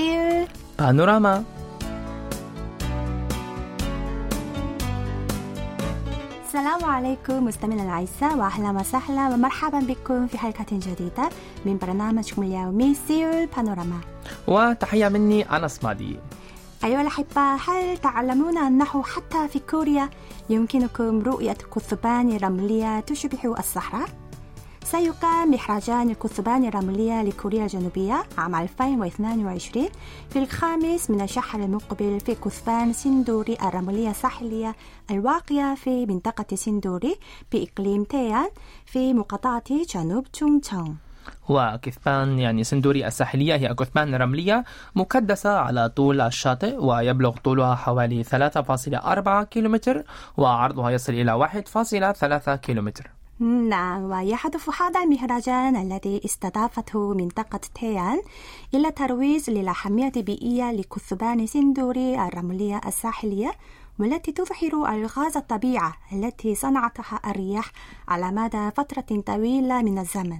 سيول بانوراما. السلام عليكم مستمعينا الأعزاء وأهلا وسهلا ومرحبا بكم في حلقة جديدة من برنامجكم اليومي سيول بانوراما. وتحية مني أنس مادي أيها الأحبة هل تعلمون أنه حتى في كوريا يمكنكم رؤية كثبان رملية تشبه الصحراء؟ سيقام مهرجان الكثبان الرملية لكوريا الجنوبية عام 2022 في الخامس من الشهر المقبل في كثبان سندوري الرملية الساحلية الواقعة في منطقة سندوري بإقليم تيان في مقاطعة جنوب تشونغتشونغ. وكثبان يعني سندوري الساحلية هي كثبان رملية مكدسة على طول الشاطئ ويبلغ طولها حوالي 3.4 كيلومتر وعرضها يصل إلى 1.3 كيلومتر. نعم ويهدف هذا المهرجان الذي استضافته منطقة تيان إلى الترويج للأهمية البيئية لكثبان سندوري الرملية الساحلية والتي تظهر ألغاز الطبيعة التي صنعتها الرياح على مدى فترة طويلة من الزمن.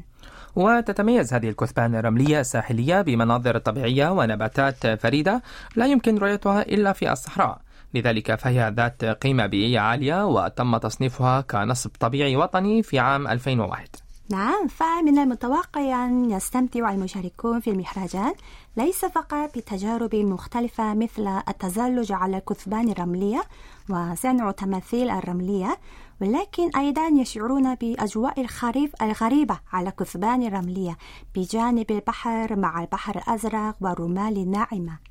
وتتميز هذه الكثبان الرملية الساحلية بمناظر طبيعية ونباتات فريدة لا يمكن رؤيتها إلا في الصحراء. لذلك فهي ذات قيمة بيئية عالية وتم تصنيفها كنصب طبيعي وطني في عام 2001 نعم فمن المتوقع أن يستمتع المشاركون في المهرجان ليس فقط بتجارب مختلفة مثل التزلج على الكثبان الرملية وصنع تماثيل الرملية ولكن أيضا يشعرون بأجواء الخريف الغريبة على كثبان الرملية بجانب البحر مع البحر الأزرق والرمال الناعمة.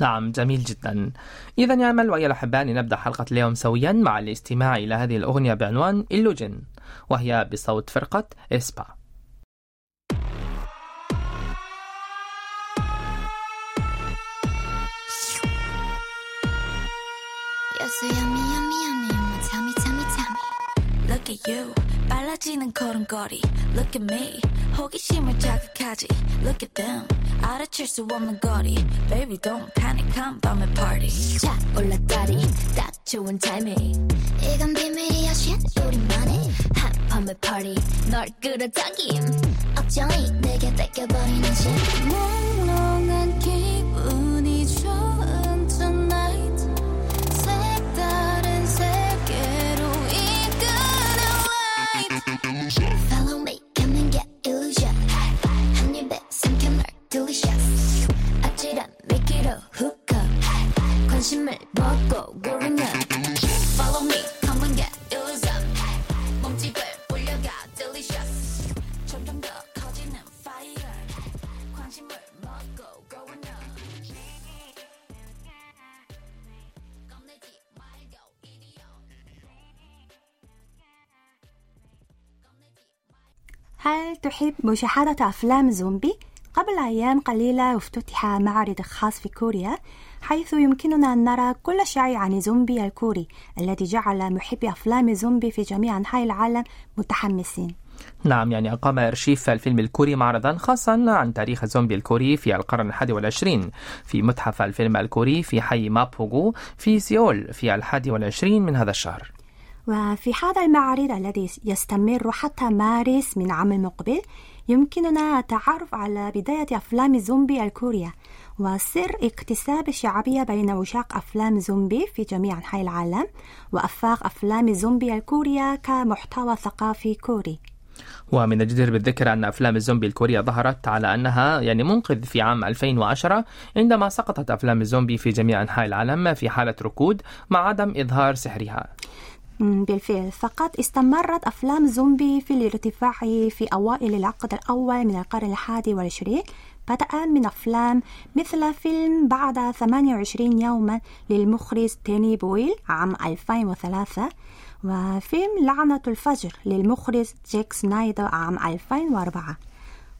نعم جميل جدا. إذا يا أمل ويا الأحباء نبدأ حلقة اليوم سويا مع الاستماع إلى هذه الأغنية بعنوان إلوجن وهي بصوت فرقة إسبا. Look at you. 빨라지는 걸음걸이 Look at me 호기심을 자극하지 Look at them 알아챌 수 없는 거리 Baby don't panic I'm 밤의 party 자 올라다리 딱 좋은 타이밍 이건 비밀이야 shit 우리만의 핫밤의 party 널 끌어당김 억정이 내게 뺏겨버리는 shit 관심을 먹고 고르면 Follow me come and get illusion 몸집을 올려가 delicious 점점 더 커지는 fire 관심을 먹고 growing up 겁내지 말고 이리 هل تحب مشاهدة أفلام زومبي؟ قبل أيام قليلة افتتح معرض خاص في كوريا حيث يمكننا أن نرى كل شيء عن زومبي الكوري الذي جعل محبي أفلام زومبي في جميع أنحاء العالم متحمسين. نعم يعني أقام أرشيف الفيلم الكوري معرضا خاصا عن تاريخ الزومبي الكوري في القرن الحادي والعشرين في متحف الفيلم الكوري في حي مابوغو في سيول في الحادي والعشرين من هذا الشهر. وفي هذا المعرض الذي يستمر حتى مارس من عام المقبل يمكننا التعرف على بداية أفلام زومبي الكورية وسر اكتساب الشعبية بين عشاق أفلام زومبي في جميع أنحاء العالم وأفاق أفلام زومبي الكورية كمحتوى ثقافي كوري. ومن الجدير بالذكر أن أفلام الزومبي الكورية ظهرت على أنها يعني منقذ في عام 2010 عندما سقطت أفلام الزومبي في جميع أنحاء العالم في حالة ركود مع عدم إظهار سحرها. بالفعل. فقط استمرت أفلام زومبي في الارتفاع في أوائل العقد الأول من القرن الحادي والعشرين بدءا من أفلام مثل فيلم بعد 28 يوما للمخرج داني بويل عام 2003 وفيلم لعنة الفجر للمخرج زاك سنايدر عام 2004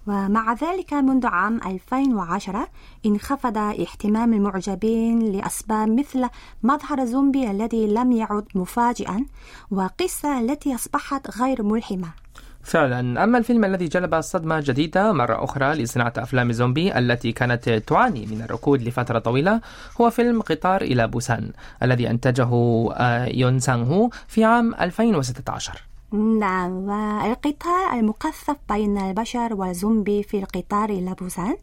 ومع ذلك منذ عام 2010 انخفض اهتمام المعجبين لأسباب مثل مظهر زومبي الذي لم يعد مفاجئا وقصة التي أصبحت غير ملهمة. فعلا. أما الفيلم الذي جلب صدمة جديدة مرة أخرى لصناعة أفلام زومبي التي كانت تعاني من الركود لفترة طويلة هو فيلم قطار إلى بوسان الذي أنتجه آه، يون سانغ هو في عام 2016 نعم. والقطار المكثف بين البشر والزومبي في القطار إلى بوسان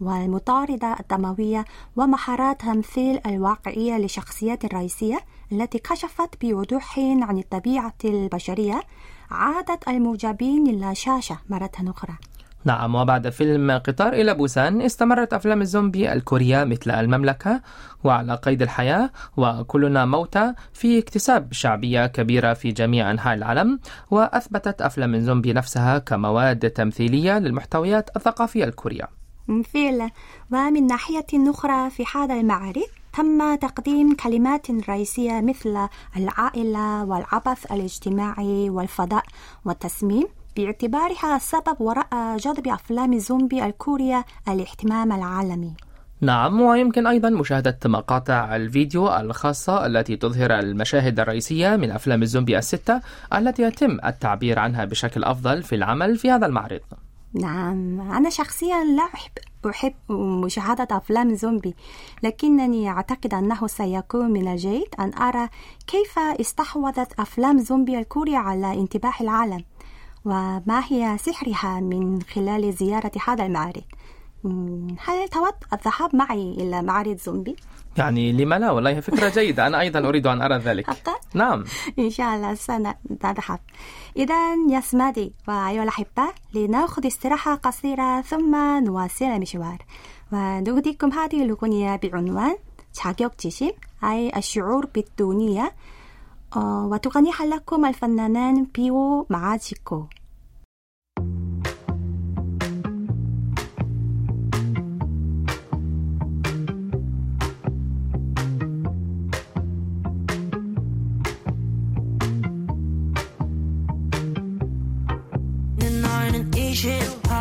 والمطاردة الدموية ومهارات تمثيل الواقعية لشخصيات الرئيسية التي كشفت بوضوح عن الطبيعة البشرية. عادت المعجبين إلى الشاشة مرة أخرى. نعم وبعد فيلم قطار إلى بوسان استمرت أفلام الزومبي الكورية مثل المملكة وعلى قيد الحياة وكلنا موتى في اكتساب شعبية كبيرة في جميع أنحاء العالم وأثبتت أفلام الزومبي نفسها كمواد تمثيلية للمحتويات الثقافية الكورية. فعلا ومن ناحية أخرى في هذا المعرض تم تقديم كلمات رئيسية مثل العائلة والعبث الاجتماعي والفضاء والتصميم باعتبارها السبب وراء جذب أفلام الزومبي الكورية الاهتمام العالمي. نعم ويمكن أيضا مشاهدة مقاطع الفيديو الخاصة التي تظهر المشاهد الرئيسية من أفلام الزومبي الستة التي يتم التعبير عنها بشكل أفضل في العمل في هذا المعرض. نعم. أنا شخصيا لا أحب أحب مشاهدة أفلام زومبي لكنني أعتقد أنه سيكون من الجيد أن أرى كيف استحوذت أفلام زومبي الكورية على انتباه العالم وما هي سحرها من خلال زيارة هذا المعرض. هل تود الذهاب معي إلى معرض زومبي؟ يعني لما لا والله فكرة جيدة أنا أيضا أريد أن أرى ذلك حقا؟ نعم إن شاء الله سنذهب إذا يا سمادي وأيها الأحبة لنأخذ استراحة قصيرة ثم نواصل المشوار ونهديكم هذه الأغنية بعنوان 자격지심 أي الشعور بالدونية 어, وتغنيها لكم الفنانان بيو مع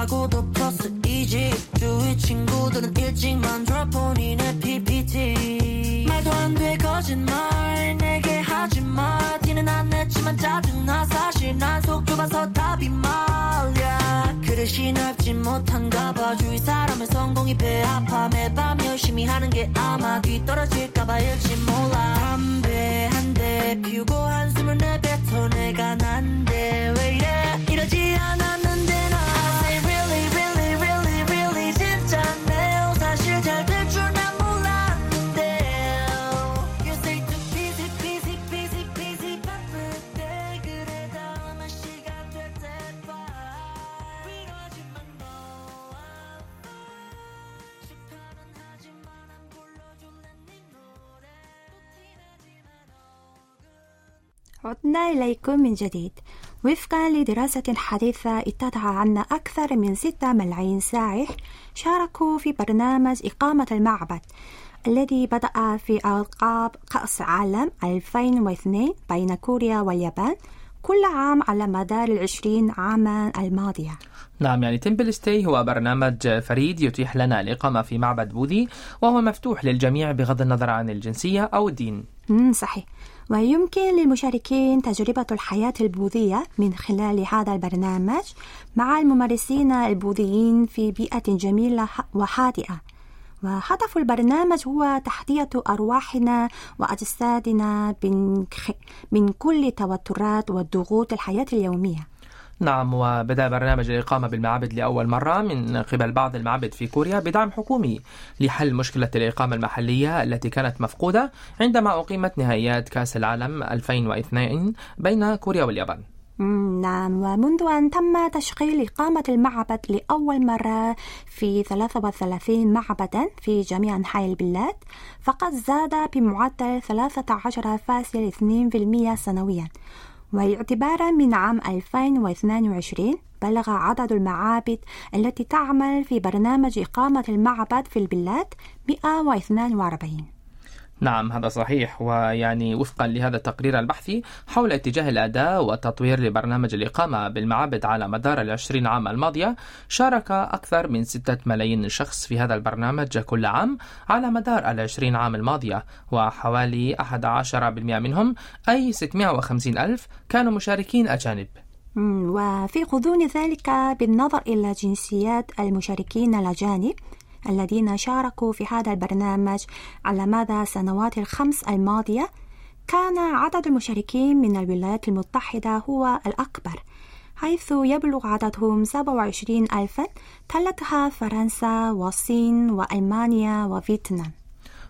20하고 더 플러스 2지 주위 친구들은 일찍만 dropo니 내 PPT 말도 안 돼 거짓말. 내게 하지마. 티는 안 냈지만 짜증나. 사실 난 속 좁아서 답이 말야. 그릇이 넓지 못한가 봐. 주위 사람의 성공이 배 아파 매밤 열심히 하는 게 아마 뒤떨어질까봐 일지 몰라. 담배 한 대 피우고 한숨을 내뱉어. 내가 난데 왜 이래? 이러지 않았는데 나 عدنا إليكم من جديد. وفقا لدراسة حديثة اتضح أن أكثر من 6 ملايين سائح شاركوا في برنامج إقامة المعبد الذي بدأ في ألقاب كأس عالم 2002 بين كوريا واليابان كل عام على مدار العشرين عاما الماضية. نعم يعني تمبل ستي هو برنامج فريد يتيح لنا الإقامة في معبد بوذي وهو مفتوح للجميع بغض النظر عن الجنسية أو الدين. صحيح. ويمكن للمشاركين تجربة الحياة البوذية من خلال هذا البرنامج مع الممارسين البوذيين في بيئة جميلة وهادئة وهدف البرنامج هو تحدية أرواحنا وأجسادنا من كل توترات والضغوط الحياة اليومية. نعم وبدأ برنامج الإقامة بالمعابد لأول مرة من قبل بعض المعابد في كوريا بدعم حكومي لحل مشكلة الإقامة المحلية التي كانت مفقودة عندما أقيمت نهائيات كأس العالم 2002 بين كوريا واليابان. نعم ومنذ أن تم تشغيل إقامة المعبد لأول مرة في 33 معبدا في جميع أنحاء البلاد فقد زاد بمعدل 13.2% سنويا. واعتبارا من عام 2022 بلغ عدد المعابد التي تعمل في برنامج إقامة المعبد في البلاد 142 نعم هذا صحيح. ويعني وفقا لهذا التقرير البحثي حول اتجاه الأداء والتطوير لبرنامج الإقامة بالمعابد على مدار العشرين عام الماضية شارك أكثر من ستة ملايين شخص في هذا البرنامج كل عام على مدار العشرين عام الماضية وحوالي 11% منهم أي 650 ألف كانوا مشاركين أجانب. وفي غضون ذلك بالنظر إلى جنسيات المشاركين الأجانب الذين شاركوا في هذا البرنامج على مدى السنوات الخمس الماضية كان عدد المشاركين من الولايات المتحدة هو الأكبر حيث يبلغ عددهم 27 ألفا تلتها فرنسا والصين وألمانيا وفيتنام.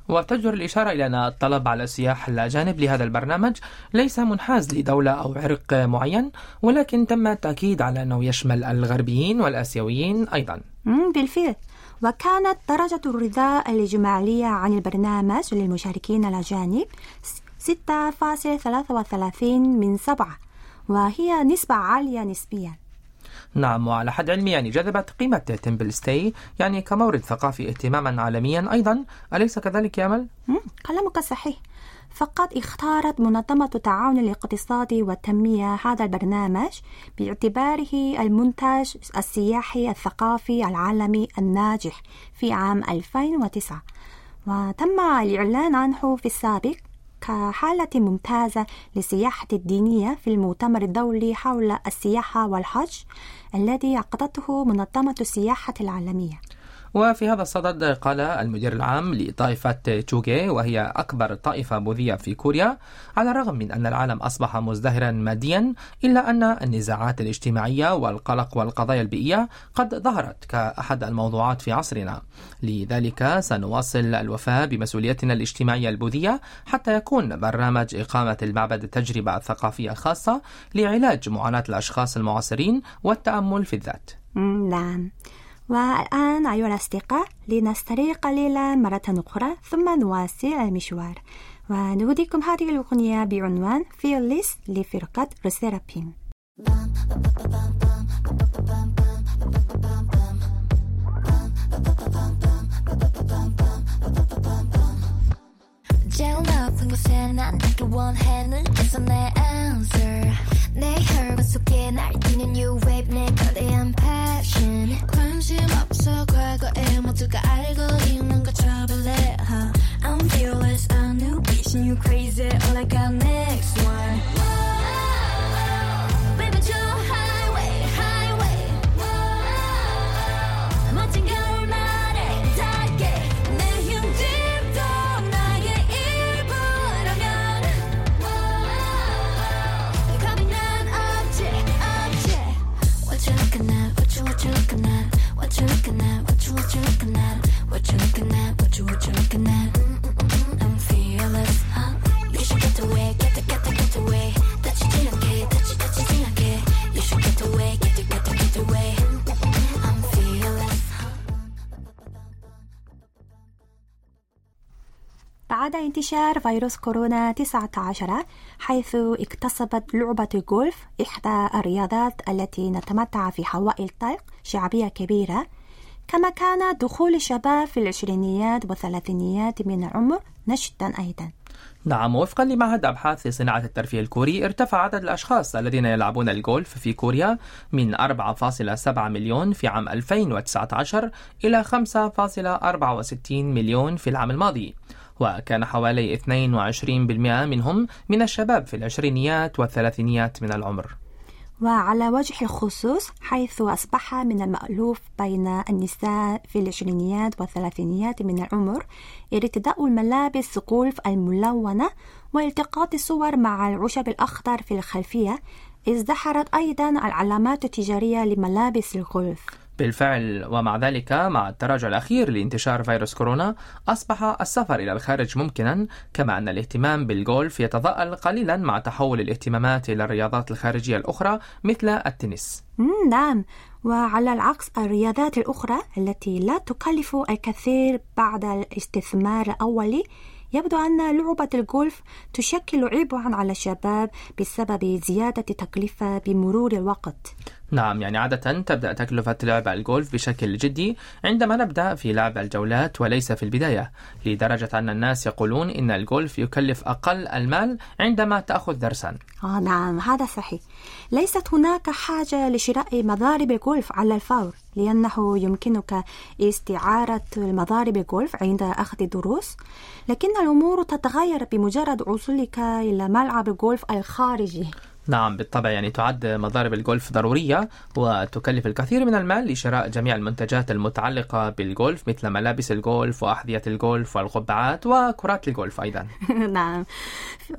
وتجدر الإشارة إلى أن الطلب على السياح الأجانب لهذا البرنامج ليس منحاز لدولة أو عرق معين ولكن تم التأكيد على أنه يشمل الغربيين والآسيويين أيضا. بالفعل. وكانت درجة الرضا الإجمالية عن البرنامج للمشاركين الأجانب 6.33 من 7 وهي نسبة عالية نسبيا. نعم وعلى حد علمي يعني جذبت قيمة تمبل ستي يعني كمورد ثقافي اهتماما عالميا أيضا. أليس كذلك يا أمل؟ كلامك صحيح. فقد اختارت منظمة التعاون الاقتصادي والتنمية هذا البرنامج باعتباره المنتج السياحي الثقافي العالمي الناجح في عام 2009 وتم الإعلان عنه في السابق كحالة ممتازة للسياحة الدينية في المؤتمر الدولي حول السياحة والحج الذي عقدته منظمة السياحة العالمية. وفي هذا الصدد قال المدير العام لطائفة تشوغي وهي أكبر طائفة بوذية في كوريا على الرغم من أن العالم أصبح مزدهرا ماديا إلا أن النزاعات الاجتماعية والقلق والقضايا البيئية قد ظهرت كأحد الموضوعات في عصرنا. لذلك سنواصل الوفاء بمسؤوليتنا الاجتماعية البوذية حتى يكون برنامج إقامة المعبد التجربة الثقافية الخاصة لعلاج معاناة الأشخاص المعاصرين والتأمل في الذات. نعم. والآن أيها الأصدقاء لنستريح قليلا مرة أخرى ثم نواصل المشوار ونهديكم هذه الأغنية بعنوان Fearless لفرقة روسيرابيم 제일 높은 곳에 난 내게 원해 눈에서 내 answer 내 혈관 속에 날뛰는 new wave 내 거대한 passion 관심 없어 과거에 모두가 알고 있는 거 trouble I'm fearless a new vision you crazy all I got next بعد انتشار فيروس كورونا 19 حيث اكتسبت لعبة الجولف إحدى الرياضات التي نتمتع في حوائل طلق شعبية كبيرة. كما كان دخول الشباب في العشرينيات والثلاثينيات من العمر نشطا أيضا. نعم وفقا لمعهد أبحاث صناعة الترفيه الكوري ارتفع عدد الأشخاص الذين يلعبون الجولف في كوريا من 4.7 مليون في عام 2019 إلى 5.64 مليون في العام الماضي. وكان حوالي 22% منهم من الشباب في العشرينيات والثلاثينيات من العمر. وعلى وجه الخصوص حيث أصبح من المألوف بين النساء في العشرينيات والثلاثينيات من العمر ارتداء الملابس الغولف الملونة والتقاط الصور مع العشب الأخضر في الخلفية ازدهرت أيضا العلامات التجارية لملابس الغولف. بالفعل ومع ذلك مع التراجع الأخير لانتشار فيروس كورونا أصبح السفر إلى الخارج ممكنا كما أن الاهتمام بالجولف يتضاءل قليلا مع تحول الاهتمامات إلى الرياضات الخارجية الأخرى مثل التنس. نعم. وعلى العكس الرياضات الأخرى التي لا تكلف الكثير بعد الاستثمار الأولي يبدو أن لعبة الجولف تشكل عبئا على الشباب بسبب زيادة التكلفة بمرور الوقت. نعم يعني عادة تبدأ تكلفة لعب الجولف بشكل جدي عندما نبدأ في لعب الجولات وليس في البداية لدرجة أن الناس يقولون إن الجولف يكلف أقل المال عندما تأخذ درسا. آه نعم هذا صحيح. ليست هناك حاجة لشراء مضارب الجولف على الفور لأنه يمكنك استعارة المضارب الجولف عند أخذ دروس لكن الأمور تتغير بمجرد وصولك إلى ملعب الجولف الخارجي. نعم بالطبع يعني تعد مضارب الجولف ضرورية وتكلف الكثير من المال لشراء جميع المنتجات المتعلقة بالجولف مثل ملابس الجولف وأحذية الجولف والقبعات وكرات الجولف أيضا. نعم.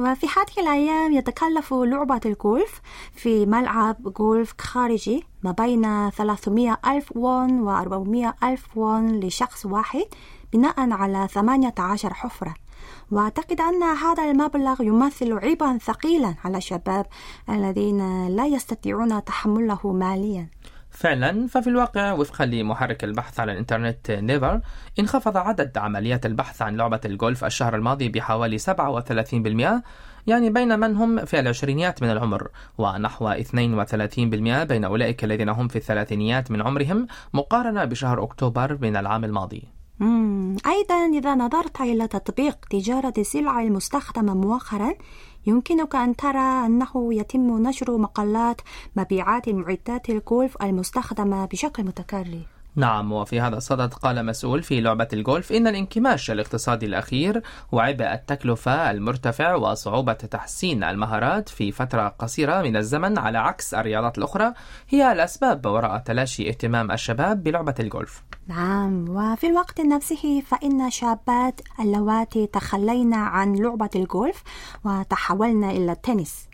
وفي هذه الأيام يتكلف لعبة الجولف في ملعب جولف خارجي ما بين 300 ألف وون و 400 ألف وون لشخص واحد بناء على 18 حفرة. وأعتقد أن هذا المبلغ يمثل عبئا ثقيلا على الشباب الذين لا يستطيعون تحمله ماليا فعلا ففي الواقع وفقا لمحرك البحث على الإنترنت نيفر انخفض عدد عمليات البحث عن لعبة الجولف الشهر الماضي بحوالي 37% يعني بين من هم في العشرينيات من العمر ونحو 32% بين أولئك الذين هم في الثلاثينيات من عمرهم مقارنة بشهر أكتوبر من العام الماضي. أيضا إذا نظرت إلى تطبيق تجارة السلع المستخدمة مؤخرا يمكنك أن ترى أنه يتم نشر مقالات مبيعات المعدات الجولف المستخدمة بشكل متكرر. نعم وفي هذا الصدد قال مسؤول في لعبة الجولف إن الانكماش الاقتصادي الأخير وعبء التكلفة المرتفع وصعوبة تحسين المهارات في فترة قصيرة من الزمن على عكس الرياضات الأخرى هي الأسباب وراء تلاشي اهتمام الشباب بلعبة الجولف نعم وفي الوقت نفسه فإن شابات اللواتي تخلين عن لعبة الجولف وتحولن إلى التنس.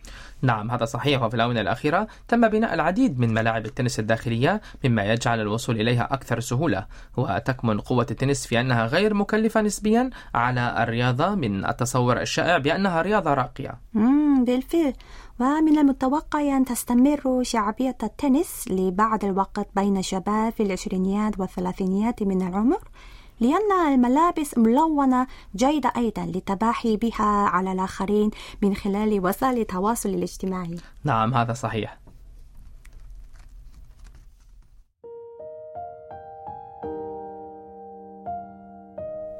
نعم هذا صحيح. وفي الآونة الأخيرة تم بناء العديد من ملاعب التنس الداخلية مما يجعل الوصول إليها أكثر سهولة. وتكمن قوة التنس في أنها غير مكلفة نسبيا على الرياضة من التصور الشائع بأنها رياضة راقية. بالفعل. ومن المتوقع أن تستمر شعبية التنس لبعض الوقت بين شباب في العشرينيات والثلاثينيات من العمر. لأن الملابس ملونة جيدة أيضا للتباحي بها على الآخرين من خلال وسائل التواصل الاجتماعي. نعم هذا صحيح.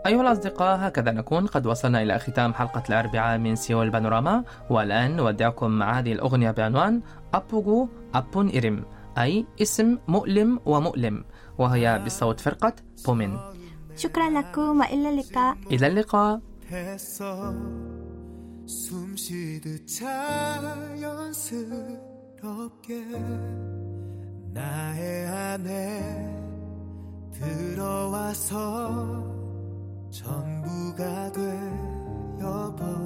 أيها الأصدقاء هكذا نكون. قد وصلنا إلى ختام حلقة الأربعاء من سيول بانوراما. والآن نودعكم مع هذه الأغنية بعنوان أبوغو أبون إرم أي اسم مؤلم ومؤلم وهي بصوت فرقة بومين. شكرا لكم وإلى اللقاء إلى اللقاء 했어 숨 쉬듯 자연스럽게 나의 안에 들어와서 전부가 되어버린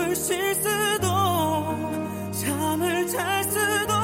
숨을 쉴 수도 잠을 잘 수도.